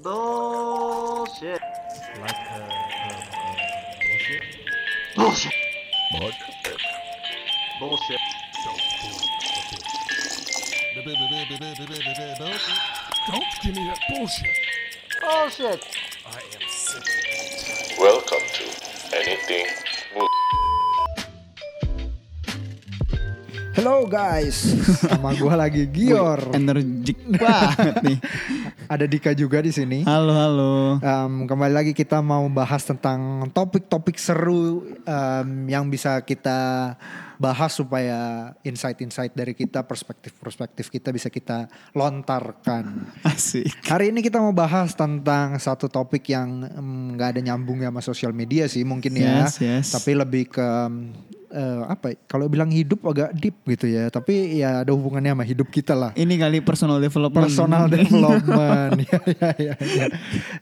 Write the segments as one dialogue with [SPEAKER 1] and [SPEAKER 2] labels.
[SPEAKER 1] Bullshit.
[SPEAKER 2] Like uh, uh, bullshit.
[SPEAKER 1] Bullshit.
[SPEAKER 2] Mud.
[SPEAKER 1] Bullshit.
[SPEAKER 2] Don't give me that bullshit.
[SPEAKER 1] Bullshit.
[SPEAKER 2] I am sick.
[SPEAKER 3] Welcome to Anything Bull.
[SPEAKER 4] Hello guys, sama gua lagi Gior.
[SPEAKER 5] Energik banget nih.
[SPEAKER 4] Ada Dika juga di sini.
[SPEAKER 5] Halo halo.
[SPEAKER 4] Em, kembali lagi kita mau bahas tentang topik-topik seru em, yang bisa kita bahas supaya insight-insight dari kita, perspektif-perspektif kita bisa kita lontarkan.
[SPEAKER 5] Asik.
[SPEAKER 4] Hari ini kita mau bahas tentang satu topik yang nggak ada nyambungnya sama sosial media sih mungkin ya,
[SPEAKER 5] Yes, yes.
[SPEAKER 4] tapi lebih ke eh, apa? ya, Kalau bilang hidup agak deep gitu ya, tapi ya ada hubungannya sama hidup kita lah.
[SPEAKER 5] Ini kali personal development.
[SPEAKER 4] Personal development. ya, ya, ya, ya.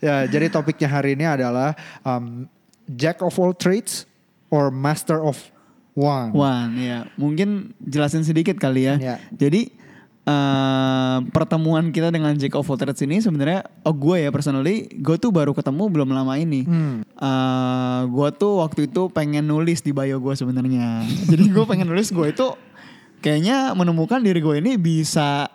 [SPEAKER 4] Ya, jadi topiknya hari ini adalah um, Jack of all trades or Master of one.
[SPEAKER 5] One ya. Mungkin jelasin sedikit kali ya.
[SPEAKER 4] Ya.
[SPEAKER 5] Jadi eh, pertemuan kita dengan Jack of all trades ini sebenarnya oh gue ya personally gue tuh baru ketemu belum lama ini.
[SPEAKER 4] Hmm.
[SPEAKER 5] Eh, gue tuh waktu itu pengen nulis di bio gue sebenarnya. Jadi gue pengen nulis gue itu kayaknya menemukan diri gue ini bisa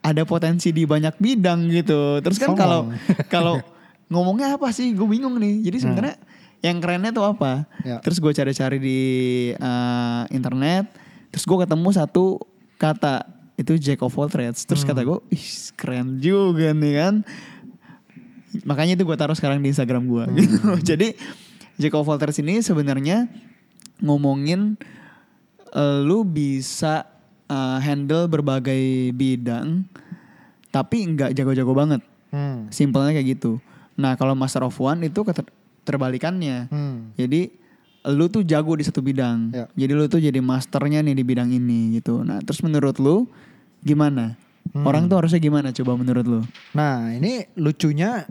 [SPEAKER 5] ada potensi di banyak bidang gitu. Terus kan kalau kalau ngomongnya apa sih? Gue bingung nih. Jadi sebenarnya yang kerennya tuh apa?
[SPEAKER 4] Ya.
[SPEAKER 5] Terus gue cari-cari di eh, internet. Terus gue ketemu satu kata itu Jack of all trades. Terus kata gue, ih keren juga nih kan. Makanya itu gue taruh sekarang di Instagram gue. Gitu. Jadi Jack of all trades ini sebenarnya ngomongin eh, lu bisa eh, handle berbagai bidang, tapi nggak jago-jago banget.
[SPEAKER 4] Hmm.
[SPEAKER 5] Simpelnya kayak gitu. Nah kalau Master of One itu keter- terbalikannya.
[SPEAKER 4] Hmm.
[SPEAKER 5] Jadi lu tuh jago di satu bidang.
[SPEAKER 4] Ya.
[SPEAKER 5] Jadi lu tuh jadi masternya nih di bidang ini gitu. Nah terus menurut lu gimana?
[SPEAKER 4] Hmm.
[SPEAKER 5] Orang tuh harusnya gimana coba menurut lu?
[SPEAKER 4] Nah, ini lucunya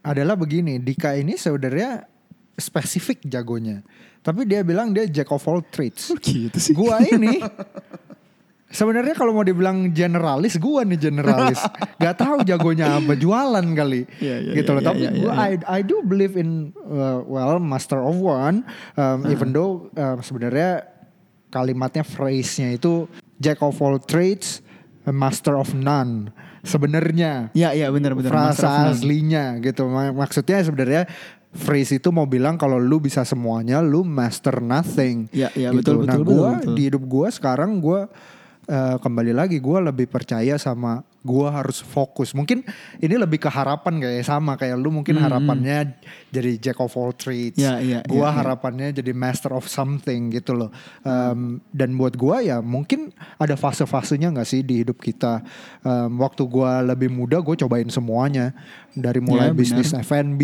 [SPEAKER 4] adalah begini, Dika ini sebenarnya spesifik jagonya. Tapi dia bilang dia Jack of all trades.
[SPEAKER 5] Gitu sih.
[SPEAKER 4] Gua ini sebenarnya kalau mau dibilang generalis, gua nih generalis. Gak tahu jagonya apa, jualan kali.
[SPEAKER 5] Iya, iya,
[SPEAKER 4] gitu
[SPEAKER 5] iya,
[SPEAKER 4] loh.
[SPEAKER 5] iya,
[SPEAKER 4] Tapi
[SPEAKER 5] iya,
[SPEAKER 4] gua
[SPEAKER 5] iya.
[SPEAKER 4] I I do believe in uh, well master of one um, even though um, sebenarnya kalimatnya phrase-nya itu jack of all trades, master of none. Sebenarnya
[SPEAKER 5] Ya ya benar benar. Master of
[SPEAKER 4] frasa aslinya gitu. Mak- Maksudnya sebenarnya phrase itu mau bilang kalau lu bisa semuanya, lu master nothing.
[SPEAKER 5] Ya, ya,
[SPEAKER 4] gitu.
[SPEAKER 5] betul,
[SPEAKER 4] Nah,
[SPEAKER 5] betul,
[SPEAKER 4] gua
[SPEAKER 5] betul, betul.
[SPEAKER 4] di hidup gua sekarang gua eh, kembali lagi gua lebih percaya sama gua harus fokus. Mungkin ini lebih ke harapan kayak sama kayak lu mungkin harapannya jadi jack of all trades.
[SPEAKER 5] Hmm, Ya, ya, ya, ya.
[SPEAKER 4] harapannya jadi master of something gitu loh. Em, dan buat gua ya mungkin ada fase-fasenya nggak sih di hidup kita. Em, waktu gua lebih muda gue cobain semuanya dari mulai
[SPEAKER 5] Ya, benar.
[SPEAKER 4] bisnis F&B,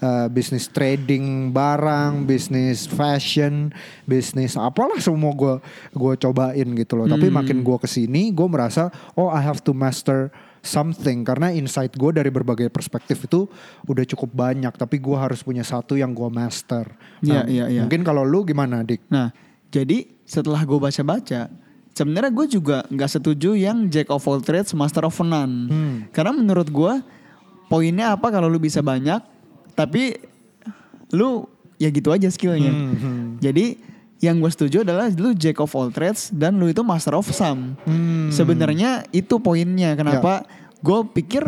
[SPEAKER 4] eh, bisnis trading barang, bisnis fashion, bisnis apalah semua gue gua cobain gitu loh. Tapi makin gue ke sini gue merasa oh I have to master something karena insight gue dari berbagai perspektif itu udah cukup banyak. Tapi gue harus punya satu yang gue master.
[SPEAKER 5] Iya,
[SPEAKER 4] Nah,
[SPEAKER 5] iya, iya.
[SPEAKER 4] Mungkin kalau lu gimana dik?
[SPEAKER 5] Nah jadi setelah gue baca-baca, sebenarnya gue juga nggak setuju yang Jack of all trades, Master of none.
[SPEAKER 4] Hmm.
[SPEAKER 5] Karena menurut gue poinnya apa kalau lu bisa banyak, tapi lu ya gitu aja skillnya.
[SPEAKER 4] Hmm,
[SPEAKER 5] Jadi yang gue setuju adalah lu Jack of all trades dan lu itu Master of some.
[SPEAKER 4] Hmm.
[SPEAKER 5] Sebenarnya itu poinnya kenapa gue pikir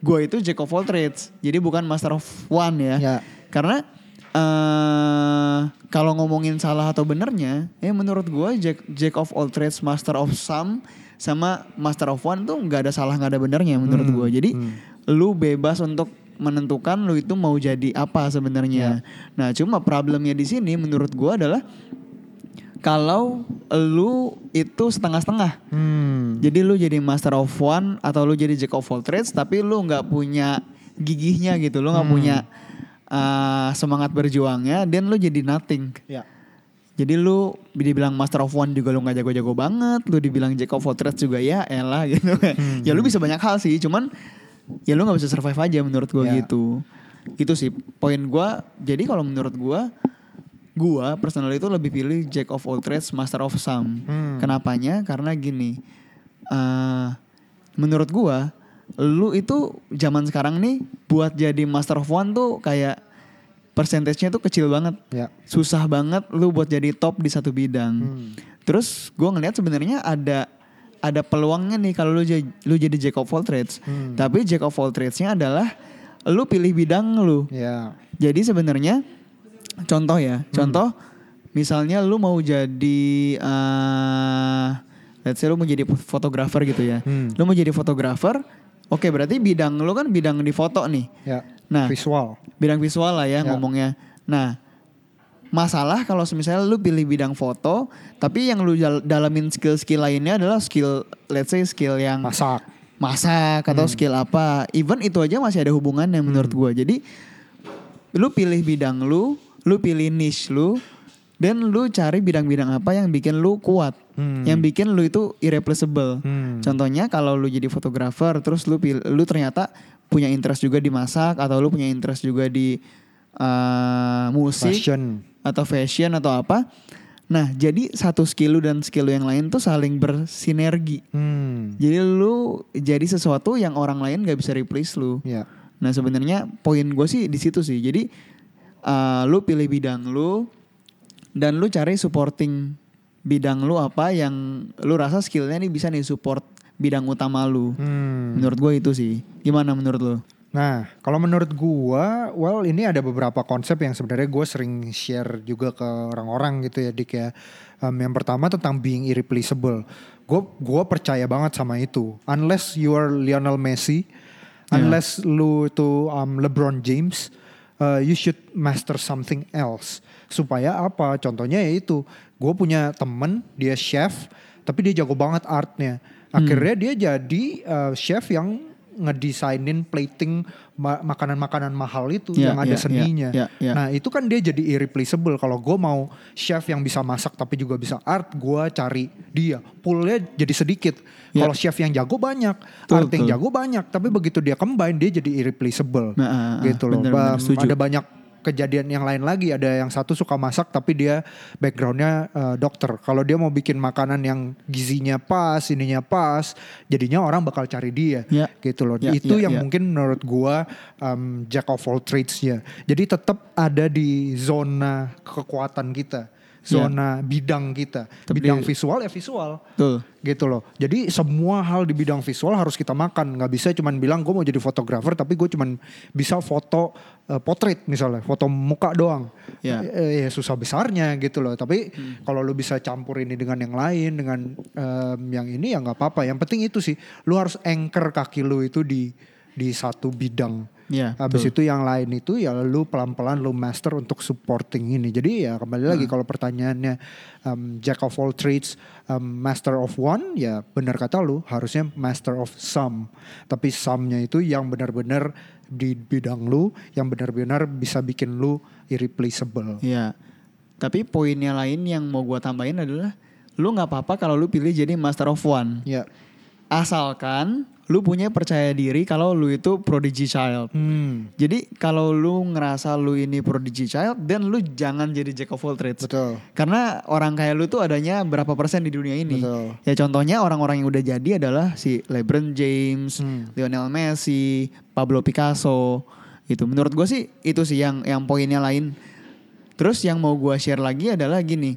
[SPEAKER 5] gue itu Jack of all trades, jadi bukan Master of one ya.
[SPEAKER 4] Ya.
[SPEAKER 5] Karena eh kalau ngomongin salah atau benernya, ya menurut gue Jack Jack of all trades, Master of some sama Master of one tuh nggak ada salah nggak ada benernya menurut
[SPEAKER 4] Hmm,
[SPEAKER 5] gue. Jadi lu bebas untuk menentukan lu itu mau jadi apa sebenarnya. Nah cuma problemnya di sini menurut gue adalah kalau lu itu setengah-setengah.
[SPEAKER 4] Hmm.
[SPEAKER 5] Jadi lu jadi master of one atau lu jadi jack of all trades tapi lu nggak punya gigihnya gitu. Lu nggak
[SPEAKER 4] Hmm.
[SPEAKER 5] punya uh, semangat berjuangnya dan lu jadi nothing.
[SPEAKER 4] Ya.
[SPEAKER 5] Jadi lu dibilang master of one juga lu nggak jago-jago banget, lu dibilang jack of all trades juga ya elah gitu.
[SPEAKER 4] Hmm.
[SPEAKER 5] ya lu bisa banyak hal sih, cuman ya lu nggak bisa survive aja menurut gua
[SPEAKER 4] Ya.
[SPEAKER 5] gitu. Gitu sih poin gua. Jadi kalau menurut gua gua personal itu lebih pilih jack of all trades, master of some.
[SPEAKER 4] Hmm.
[SPEAKER 5] Kenapanya? Karena gini. eh menurut gua lu itu zaman sekarang nih buat jadi master of one tuh kayak persentasenya tuh kecil banget.
[SPEAKER 4] Ya.
[SPEAKER 5] Susah banget lu buat jadi top di satu bidang.
[SPEAKER 4] Hmm.
[SPEAKER 5] Terus gue ngeliat sebenarnya ada ada peluangnya nih kalau lu lu jadi jack of all trades.
[SPEAKER 4] Hmm.
[SPEAKER 5] Tapi jack of all trades-nya adalah lu pilih bidang lu.
[SPEAKER 4] Ya.
[SPEAKER 5] Jadi sebenarnya contoh ya,
[SPEAKER 4] Hmm.
[SPEAKER 5] contoh misalnya lu mau jadi eh let's say lu mau jadi fotografer gitu ya.
[SPEAKER 4] Hmm.
[SPEAKER 5] Lu mau jadi fotografer, oke berarti bidang lu kan bidang di foto nih.
[SPEAKER 4] Ya.
[SPEAKER 5] Nah.
[SPEAKER 4] Visual.
[SPEAKER 5] Bidang visual lah ya,
[SPEAKER 4] Ya.
[SPEAKER 5] ngomongnya. Nah, masalah kalau misalnya lu pilih bidang foto, tapi yang lu dal- dalamin skill-skill lainnya adalah skill let's say skill yang
[SPEAKER 4] Masak.
[SPEAKER 5] masak atau
[SPEAKER 4] Hmm.
[SPEAKER 5] skill apa. Even itu aja masih ada hubungannya menurut gua. Jadi lu pilih bidang lu, lu pilih niche lu, dan lu cari bidang-bidang apa yang bikin lu kuat,
[SPEAKER 4] Hmm.
[SPEAKER 5] yang bikin lu itu irreplaceable.
[SPEAKER 4] Hmm.
[SPEAKER 5] Contohnya kalau lu jadi fotografer, terus lu pil- lu ternyata punya interest juga di masak atau lu punya interest juga di uh, musik
[SPEAKER 4] Fashion.
[SPEAKER 5] Atau fashion atau apa. Nah, jadi satu skill lu dan skill lu yang lain tuh saling bersinergi.
[SPEAKER 4] Hmm.
[SPEAKER 5] Jadi lu jadi sesuatu yang orang lain gak bisa replace lu.
[SPEAKER 4] Ya.
[SPEAKER 5] Nah sebenarnya poin gue sih di situ sih. Jadi uh, lu pilih bidang lu dan lu cari supporting bidang lu apa yang lu rasa skillnya nih bisa nih support bidang utama lu.
[SPEAKER 4] Hmm.
[SPEAKER 5] Menurut gue itu sih. Gimana menurut lu?
[SPEAKER 4] Nah, kalau menurut gua, well ini ada beberapa konsep yang sebenarnya gue sering share juga ke orang-orang gitu ya, Dik ya. Um, yang pertama tentang being irreplaceable. Gue gua percaya banget sama itu. Unless you are Lionel Messi, unless lu itu um, LeBron James, uh, you should master something else. Supaya apa? Contohnya yaitu, gue punya temen dia chef, tapi dia jago banget artnya. Akhirnya dia jadi uh, chef yang ngedesainin plating ma- makanan-makanan mahal itu
[SPEAKER 5] Ya,
[SPEAKER 4] yang ada
[SPEAKER 5] ya, ya,
[SPEAKER 4] seninya.
[SPEAKER 5] ya, ya.
[SPEAKER 4] Nah itu kan dia jadi irreplaceable. Kalau gue mau chef yang bisa masak tapi juga bisa art, gue cari dia. Poolnya jadi sedikit.
[SPEAKER 5] Ya.
[SPEAKER 4] Kalau chef yang jago banyak,
[SPEAKER 5] Betul,
[SPEAKER 4] art yang
[SPEAKER 5] betul.
[SPEAKER 4] jago banyak. Tapi begitu dia combine dia jadi irreplaceable.
[SPEAKER 5] Nah, ah, ah,
[SPEAKER 4] gitu loh.
[SPEAKER 5] bener, bener,
[SPEAKER 4] ada banyak kejadian yang lain lagi. Ada yang satu suka masak tapi dia backgroundnya eh, dokter. Kalau dia mau bikin makanan yang gizinya pas, ininya pas, jadinya orang bakal cari dia.
[SPEAKER 5] Ya.
[SPEAKER 4] Gitu loh.
[SPEAKER 5] Ya,
[SPEAKER 4] Itu
[SPEAKER 5] ya,
[SPEAKER 4] yang
[SPEAKER 5] ya.
[SPEAKER 4] mungkin menurut gua um, jack of all trades-nya. Jadi tetap ada di zona kekuatan kita, zona bidang kita.
[SPEAKER 5] Tapi
[SPEAKER 4] bidang visual ya visual.
[SPEAKER 5] Tuh.
[SPEAKER 4] Gitu loh. Jadi semua hal di bidang visual harus kita makan. Nggak bisa cuman bilang gue mau jadi fotografer tapi gue cuman bisa foto eh, portrait misalnya, foto muka doang.
[SPEAKER 5] Ya.
[SPEAKER 4] Eh, ya susah besarnya gitu loh. Tapi kalau lu bisa campur ini dengan yang lain, dengan em, yang ini ya nggak apa-apa. Yang penting itu sih, lu harus anchor kaki lu itu di di satu bidang.
[SPEAKER 5] Ya,
[SPEAKER 4] Habis
[SPEAKER 5] betul.
[SPEAKER 4] itu yang lain itu ya lu pelan-pelan lu master untuk supporting ini. Jadi ya kembali lagi
[SPEAKER 5] Hmm.
[SPEAKER 4] kalau pertanyaannya um, jack of all trades, um, master of one ya benar kata lu harusnya master of some. Tapi some-nya itu yang benar-benar di bidang lu, yang benar-benar bisa bikin lu irreplaceable.
[SPEAKER 5] Ya. Tapi poinnya lain yang mau gua tambahin adalah lu nggak apa-apa kalau lu pilih jadi master of one.
[SPEAKER 4] Ya.
[SPEAKER 5] Asalkan lu punya percaya diri kalau lu itu prodigy child.
[SPEAKER 4] Hmm,
[SPEAKER 5] Jadi kalau lu ngerasa lu ini prodigy child, dan lu jangan jadi jack of all trades.
[SPEAKER 4] betul.
[SPEAKER 5] Karena orang kayak lu tuh adanya berapa persen di dunia ini.
[SPEAKER 4] Betul.
[SPEAKER 5] Ya contohnya orang-orang yang udah jadi adalah si LeBron James,
[SPEAKER 4] Hmm.
[SPEAKER 5] Lionel Messi, Pablo Picasso. Itu menurut gue sih itu sih yang yang poinnya lain. Terus yang mau gue share lagi adalah gini.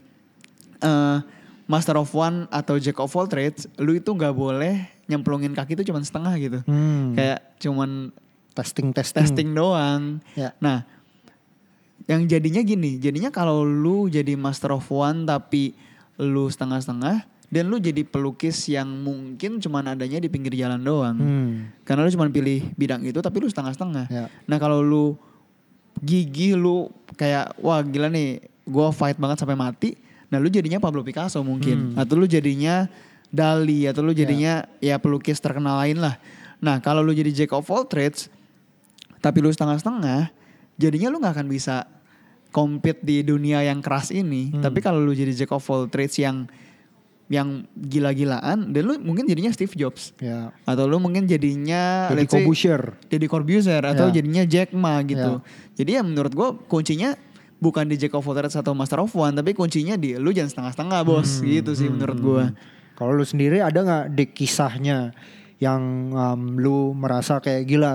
[SPEAKER 5] eh Master of One atau Jack of all trades, lu itu nggak boleh nyemplungin kaki itu cuman setengah gitu.
[SPEAKER 4] Hmm.
[SPEAKER 5] Kayak cuman
[SPEAKER 4] testing testing.
[SPEAKER 5] testing doang.
[SPEAKER 4] Ya.
[SPEAKER 5] Nah, yang jadinya gini, jadinya kalau lu jadi master of one tapi lu setengah-setengah dan lu jadi pelukis yang mungkin cuman adanya di pinggir jalan doang.
[SPEAKER 4] Hmm.
[SPEAKER 5] Karena lu cuman pilih bidang itu tapi lu setengah-setengah.
[SPEAKER 4] Ya.
[SPEAKER 5] Nah, kalau lu gigih lu kayak wah gila nih, gua fight banget sampai mati. Nah, lu jadinya Pablo Picasso mungkin
[SPEAKER 4] Hmm.
[SPEAKER 5] atau lu jadinya Dali atau lu jadinya ya pelukis terkenal lain lah. Nah, kalau lu jadi jack of all trades tapi lu setengah-setengah, jadinya lu nggak akan bisa compete di dunia yang keras ini.
[SPEAKER 4] Hmm.
[SPEAKER 5] Tapi kalau lu jadi jack of all trades yang yang gila-gilaan, dan lu mungkin jadinya Steve Jobs
[SPEAKER 4] Ya.
[SPEAKER 5] atau lu mungkin jadinya
[SPEAKER 4] Deddy Corbuzier.
[SPEAKER 5] Deddy Corbuzier atau
[SPEAKER 4] Ya.
[SPEAKER 5] jadinya Jack Ma gitu.
[SPEAKER 4] Ya.
[SPEAKER 5] Jadi ya menurut gua kuncinya bukan di Jack of all trades atau Master of One, tapi kuncinya di lu jangan setengah-setengah bos
[SPEAKER 4] Hmm,
[SPEAKER 5] gitu sih menurut gua.
[SPEAKER 4] Kalau lu sendiri ada nggak di kisahnya yang um, lu merasa kayak gila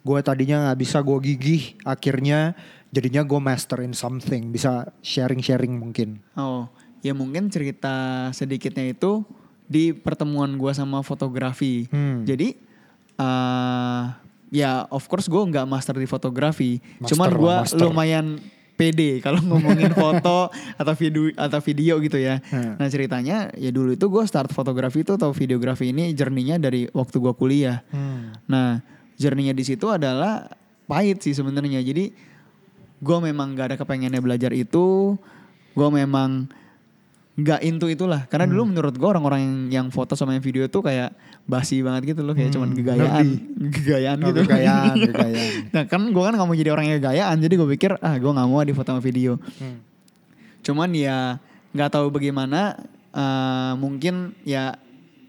[SPEAKER 4] gue tadinya nggak bisa gue gigih akhirnya jadinya gue master in something bisa sharing sharing mungkin
[SPEAKER 5] Oh, ya mungkin cerita sedikitnya itu di pertemuan gua sama fotografi.
[SPEAKER 4] Hmm.
[SPEAKER 5] Jadi eh ya of course gue nggak master di fotografi,
[SPEAKER 4] Master
[SPEAKER 5] cuman
[SPEAKER 4] master.
[SPEAKER 5] lumayan pede kalau ngomongin foto atau video atau video gitu ya.
[SPEAKER 4] Hmm.
[SPEAKER 5] Nah ceritanya ya dulu itu gue start fotografi itu atau videografi ini journey-nya dari waktu gua kuliah. Nah, journey-nya di situ adalah pahit sih sebenarnya. Jadi gue memang gak ada kepengennya belajar itu. Gue memang gak into itulah. Karena dulu menurut gue orang-orang yang, yang foto sama yang video tuh kayak basi banget gitu loh. Kayak cuman gegayaan. Gegayaan
[SPEAKER 4] Oh,
[SPEAKER 5] gitu.
[SPEAKER 4] gegayaan, gegayaan.
[SPEAKER 5] nah kan gue kan gak mau jadi orang yang gegayaan. Jadi gue pikir ah gue gak mau di foto sama video.
[SPEAKER 4] Hmm.
[SPEAKER 5] Cuman ya nggak tahu bagaimana eh, mungkin ya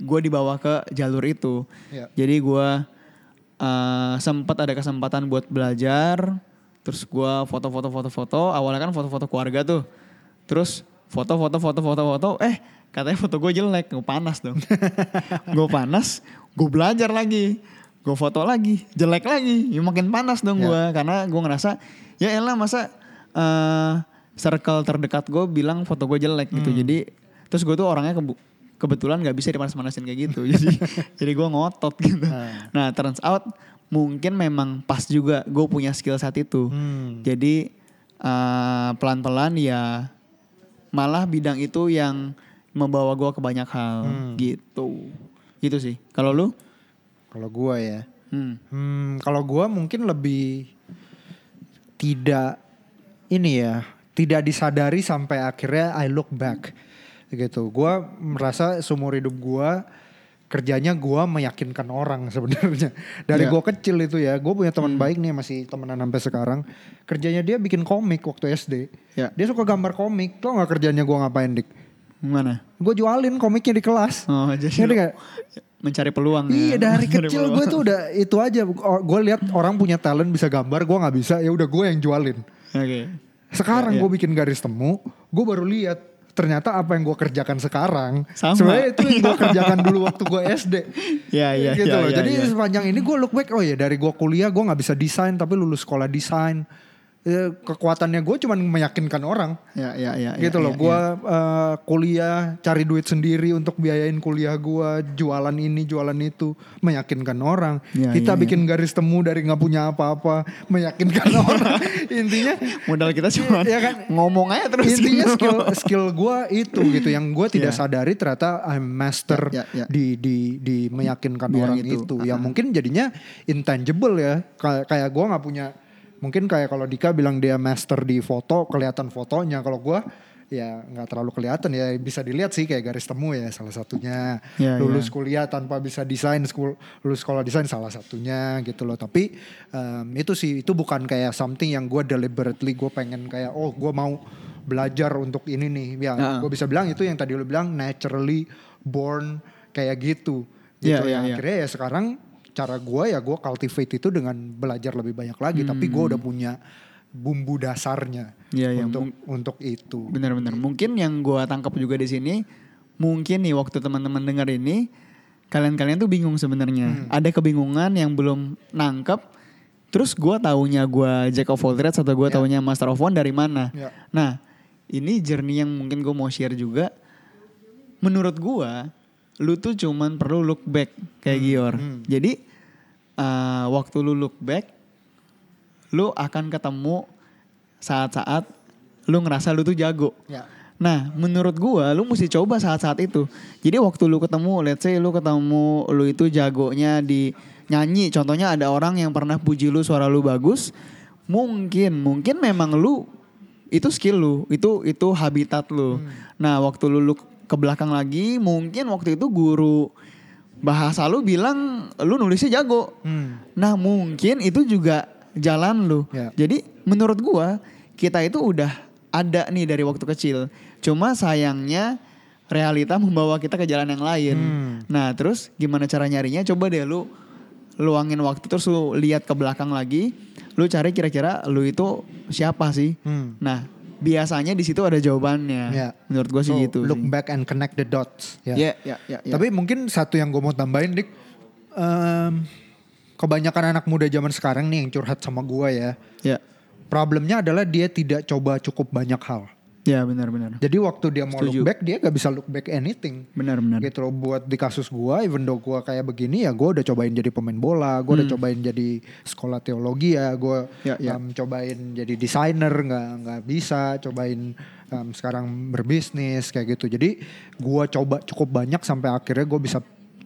[SPEAKER 5] gue dibawa ke jalur itu.
[SPEAKER 4] Ya.
[SPEAKER 5] Jadi gue eh sempat ada kesempatan buat belajar. Terus gue foto-foto foto-foto. Awalnya kan foto-foto keluarga tuh. Terus foto-foto foto-foto foto. Eh katanya foto gue jelek. Gue panas dong. gue panas. Gue belajar lagi. Gue foto lagi. Jelek lagi. Ya makin panas dong
[SPEAKER 4] Ya.
[SPEAKER 5] gue. Karena gue ngerasa. Ya elah masa eh circle terdekat gue bilang foto gue jelek gitu. Jadi terus gue tuh orangnya kebu- kebetulan nggak bisa dipanas-panasin kayak gitu. jadi jadi gue ngotot gitu. Nah turns out mungkin memang pas juga gue punya skill saat itu.
[SPEAKER 4] Hmm.
[SPEAKER 5] Jadi eh, pelan-pelan ya malah bidang itu yang membawa gue ke banyak hal gitu. Gitu sih. Kalau lu?
[SPEAKER 4] kalau gue ya
[SPEAKER 5] Hmm.
[SPEAKER 4] Hmm, kalau gua mungkin lebih tidak ini ya, tidak disadari sampai akhirnya I look back gitu. Gua merasa seumur hidup gua kerjanya gua meyakinkan orang sebenarnya. Dari
[SPEAKER 5] Iya.
[SPEAKER 4] gua kecil itu ya, gue punya teman baik nih masih temenan sampai sekarang. Kerjanya dia bikin komik waktu SD.
[SPEAKER 5] Ya.
[SPEAKER 4] Dia suka gambar komik. Tau gak kerjanya gua ngapain dik?
[SPEAKER 5] Mana?
[SPEAKER 4] Gue jualin komiknya di kelas.
[SPEAKER 5] Oh jadi
[SPEAKER 4] Ngerti nggak?
[SPEAKER 5] mencari peluang
[SPEAKER 4] Iya
[SPEAKER 5] ya.
[SPEAKER 4] dari kecil gue tuh udah itu aja. Gue lihat orang punya talent bisa gambar, gue nggak bisa. Ya udah gue yang jualin.
[SPEAKER 5] Oke.
[SPEAKER 4] Sekarang
[SPEAKER 5] Iya,
[SPEAKER 4] gue bikin garis temu, gue baru lihat ternyata apa yang gue kerjakan sekarang
[SPEAKER 5] Sama.
[SPEAKER 4] sebenarnya itu yang gue kerjakan dulu waktu gue SD.
[SPEAKER 5] Iya, iya,
[SPEAKER 4] gitu
[SPEAKER 5] iya,
[SPEAKER 4] loh.
[SPEAKER 5] iya,
[SPEAKER 4] Jadi
[SPEAKER 5] iya.
[SPEAKER 4] sepanjang ini gue look back, oh ya dari gue kuliah gue nggak bisa desain tapi lulus sekolah desain. Eh, kekuatannya gue cuman meyakinkan orang
[SPEAKER 5] Ya, ya, ya.
[SPEAKER 4] gitu
[SPEAKER 5] ya,
[SPEAKER 4] loh.
[SPEAKER 5] ya,
[SPEAKER 4] Gua
[SPEAKER 5] ya.
[SPEAKER 4] eh, kuliah cari duit sendiri untuk biayain kuliah gua, jualan ini, jualan itu, meyakinkan orang.
[SPEAKER 5] Ya,
[SPEAKER 4] Kita
[SPEAKER 5] ya,
[SPEAKER 4] bikin garis temu dari nggak punya apa-apa, meyakinkan orang. Intinya
[SPEAKER 5] modal kita cuma
[SPEAKER 4] Iya kan?
[SPEAKER 5] ngomong aja terus.
[SPEAKER 4] intinya
[SPEAKER 5] gitu.
[SPEAKER 4] skill skill gua itu gitu yang gua tidak
[SPEAKER 5] Ya.
[SPEAKER 4] sadari ternyata I'm master
[SPEAKER 5] Ya, ya, ya.
[SPEAKER 4] di di di meyakinkan
[SPEAKER 5] Bidang
[SPEAKER 4] orang
[SPEAKER 5] itu.
[SPEAKER 4] itu. Ya
[SPEAKER 5] Ah.
[SPEAKER 4] mungkin jadinya intangible ya. Kayak kayak gua nggak punya mungkin kayak kalau Dika bilang dia master di foto, kelihatan fotonya. Kalau gua ya nggak terlalu kelihatan ya bisa dilihat sih kayak garis temu ya salah satunya
[SPEAKER 5] Ya,
[SPEAKER 4] lulus
[SPEAKER 5] ya.
[SPEAKER 4] kuliah tanpa bisa desain skul- lulus sekolah desain salah satunya gitu loh tapi em, itu sih itu bukan kayak something yang gue deliberately gue pengen kayak oh gue mau belajar untuk ini nih ya
[SPEAKER 5] Ah.
[SPEAKER 4] gue bisa bilang itu yang tadi lu bilang naturally born kayak gitu gitu
[SPEAKER 5] Ya, ya,
[SPEAKER 4] yang
[SPEAKER 5] ya.
[SPEAKER 4] akhirnya ya sekarang cara gue ya gue cultivate itu dengan belajar lebih banyak lagi tapi gue
[SPEAKER 5] Hmm.
[SPEAKER 4] udah punya bumbu dasarnya
[SPEAKER 5] Ya, ya,
[SPEAKER 4] untuk untuk itu
[SPEAKER 5] Bener-bener. Mungkin yang gua tangkap juga di sini, mungkin nih waktu teman-teman dengar ini, kalian-kalian tuh bingung sebenarnya. Ada kebingungan yang belum nangkep. Terus gua taunya gua Jack of all trades atau gua
[SPEAKER 4] Ya.
[SPEAKER 5] taunya Master of one dari mana?
[SPEAKER 4] Ya.
[SPEAKER 5] Nah, ini journey yang mungkin gue mau share juga. Menurut gua, lu tuh cuman perlu look back kayak Gior. Jadi eh, waktu lu look back, lu akan ketemu saat-saat lu ngerasa lu tuh jago.
[SPEAKER 4] ya
[SPEAKER 5] Nah, menurut gua lu mesti coba saat-saat itu. Jadi waktu lu ketemu, let's say lu ketemu lu itu jagonya di nyanyi. Contohnya ada orang yang pernah puji lu suara lu bagus. Mungkin, mungkin memang lu itu skill lu, itu itu habitat lu. Nah, waktu lu look ke belakang lagi, mungkin waktu itu guru bahasa lu bilang lu nulisnya jago.
[SPEAKER 4] Hmm.
[SPEAKER 5] Nah mungkin itu juga jalan lu.
[SPEAKER 4] Ya.
[SPEAKER 5] Jadi menurut gua kita itu udah ada nih dari waktu kecil. Cuma sayangnya realita membawa kita ke jalan yang lain.
[SPEAKER 4] Hmm.
[SPEAKER 5] Nah terus gimana cara nyarinya? Coba deh lu luangin waktu terus lu lihat ke belakang lagi. Lu cari kira-kira lu itu siapa sih?
[SPEAKER 4] Hmm.
[SPEAKER 5] Nah biasanya di situ ada jawabannya.
[SPEAKER 4] Ya.
[SPEAKER 5] Menurut gua sih
[SPEAKER 4] So,
[SPEAKER 5] gitu.
[SPEAKER 4] look
[SPEAKER 5] sih.
[SPEAKER 4] back and connect the dots ya
[SPEAKER 5] Ya, ya, ya, ya.
[SPEAKER 4] Tapi mungkin satu yang gue mau tambahin dik, em, kebanyakan anak muda zaman sekarang nih yang curhat sama gua ya.
[SPEAKER 5] Ya.
[SPEAKER 4] Problemnya adalah dia tidak coba cukup banyak hal.
[SPEAKER 5] Ya benar-benar.
[SPEAKER 4] Jadi waktu dia mau
[SPEAKER 5] Setuju.
[SPEAKER 4] look back dia gak bisa look back anything.
[SPEAKER 5] Benar-benar.
[SPEAKER 4] Gitu loh buat di kasus gua even though gua kayak begini ya gua udah cobain jadi pemain bola, gua udah cobain jadi sekolah teologi ya, gua
[SPEAKER 5] Hmm. Ya, ya.
[SPEAKER 4] em, cobain jadi desainer nggak nggak bisa, cobain em, sekarang berbisnis kayak gitu. Jadi gua coba cukup banyak sampai akhirnya gua bisa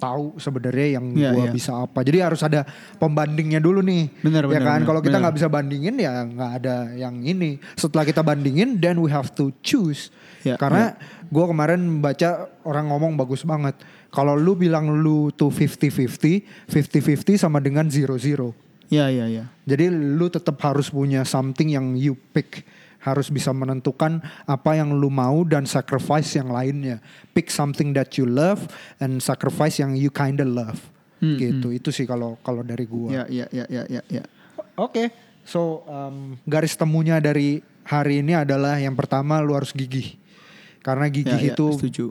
[SPEAKER 4] tahu sebenarnya yang
[SPEAKER 5] Ya,
[SPEAKER 4] gua
[SPEAKER 5] ya.
[SPEAKER 4] bisa apa. Jadi harus ada pembandingnya dulu nih.
[SPEAKER 5] Benar,
[SPEAKER 4] ya
[SPEAKER 5] benar,
[SPEAKER 4] kan kalau kita nggak bisa bandingin ya nggak ada yang ini. Setelah kita bandingin then we have to choose.
[SPEAKER 5] Ya,
[SPEAKER 4] Karena gue kemarin baca orang ngomong bagus banget. Kalau lu bilang lu tuh 50-50, 50-50 sama dengan 0-0.
[SPEAKER 5] Ya ya ya.
[SPEAKER 4] Jadi lu tetap harus punya something yang you pick. Harus bisa menentukan apa yang lu mau dan sacrifice yang lainnya. Pick something that you love and sacrifice yang you kinda love.
[SPEAKER 5] Hmm,
[SPEAKER 4] gitu. Itu sih kalau kalau dari gua.
[SPEAKER 5] Ya ya ya ya ya ya.
[SPEAKER 4] Oke, so um, garis temunya dari hari ini adalah yang pertama lu harus gigih, karena gigih
[SPEAKER 5] Ya, ya,
[SPEAKER 4] itu
[SPEAKER 5] setuju.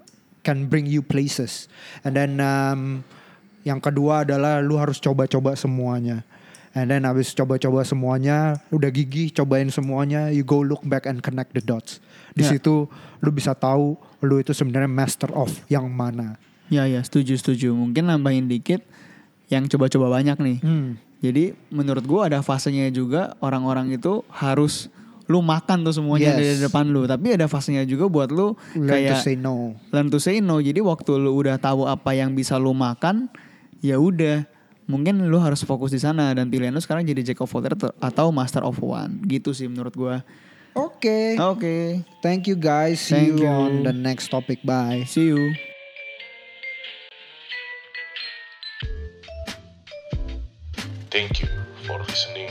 [SPEAKER 4] can bring you places. And then um, yang kedua adalah lu harus coba-coba semuanya. And then habis coba-coba semuanya, udah gigih, cobain semuanya, you go look back and connect the dots. Di
[SPEAKER 5] Ya.
[SPEAKER 4] situ lu bisa tahu lu itu sebenarnya master of yang mana.
[SPEAKER 5] Ya ya setuju setuju. Mungkin nambahin dikit yang coba-coba banyak nih.
[SPEAKER 4] Hmm.
[SPEAKER 5] Jadi menurut gua ada fasenya juga orang-orang itu harus lu makan tuh semuanya
[SPEAKER 4] Yes.
[SPEAKER 5] dari depan lu. Tapi ada fasenya juga buat lu
[SPEAKER 4] Learn
[SPEAKER 5] kayak
[SPEAKER 4] to say no.
[SPEAKER 5] learn to say no. Jadi waktu lu udah tahu apa yang bisa lu makan, ya udah mungkin lu harus fokus di sana dan pilihan lu sekarang jadi jack of all trades atau master of one. Gitu sih menurut gua.
[SPEAKER 4] Oke.
[SPEAKER 5] Oke,
[SPEAKER 4] Thank you guys. See
[SPEAKER 5] Thank
[SPEAKER 4] you,
[SPEAKER 5] you.
[SPEAKER 4] on the next topic. Bye.
[SPEAKER 5] see you.
[SPEAKER 3] Thank you for listening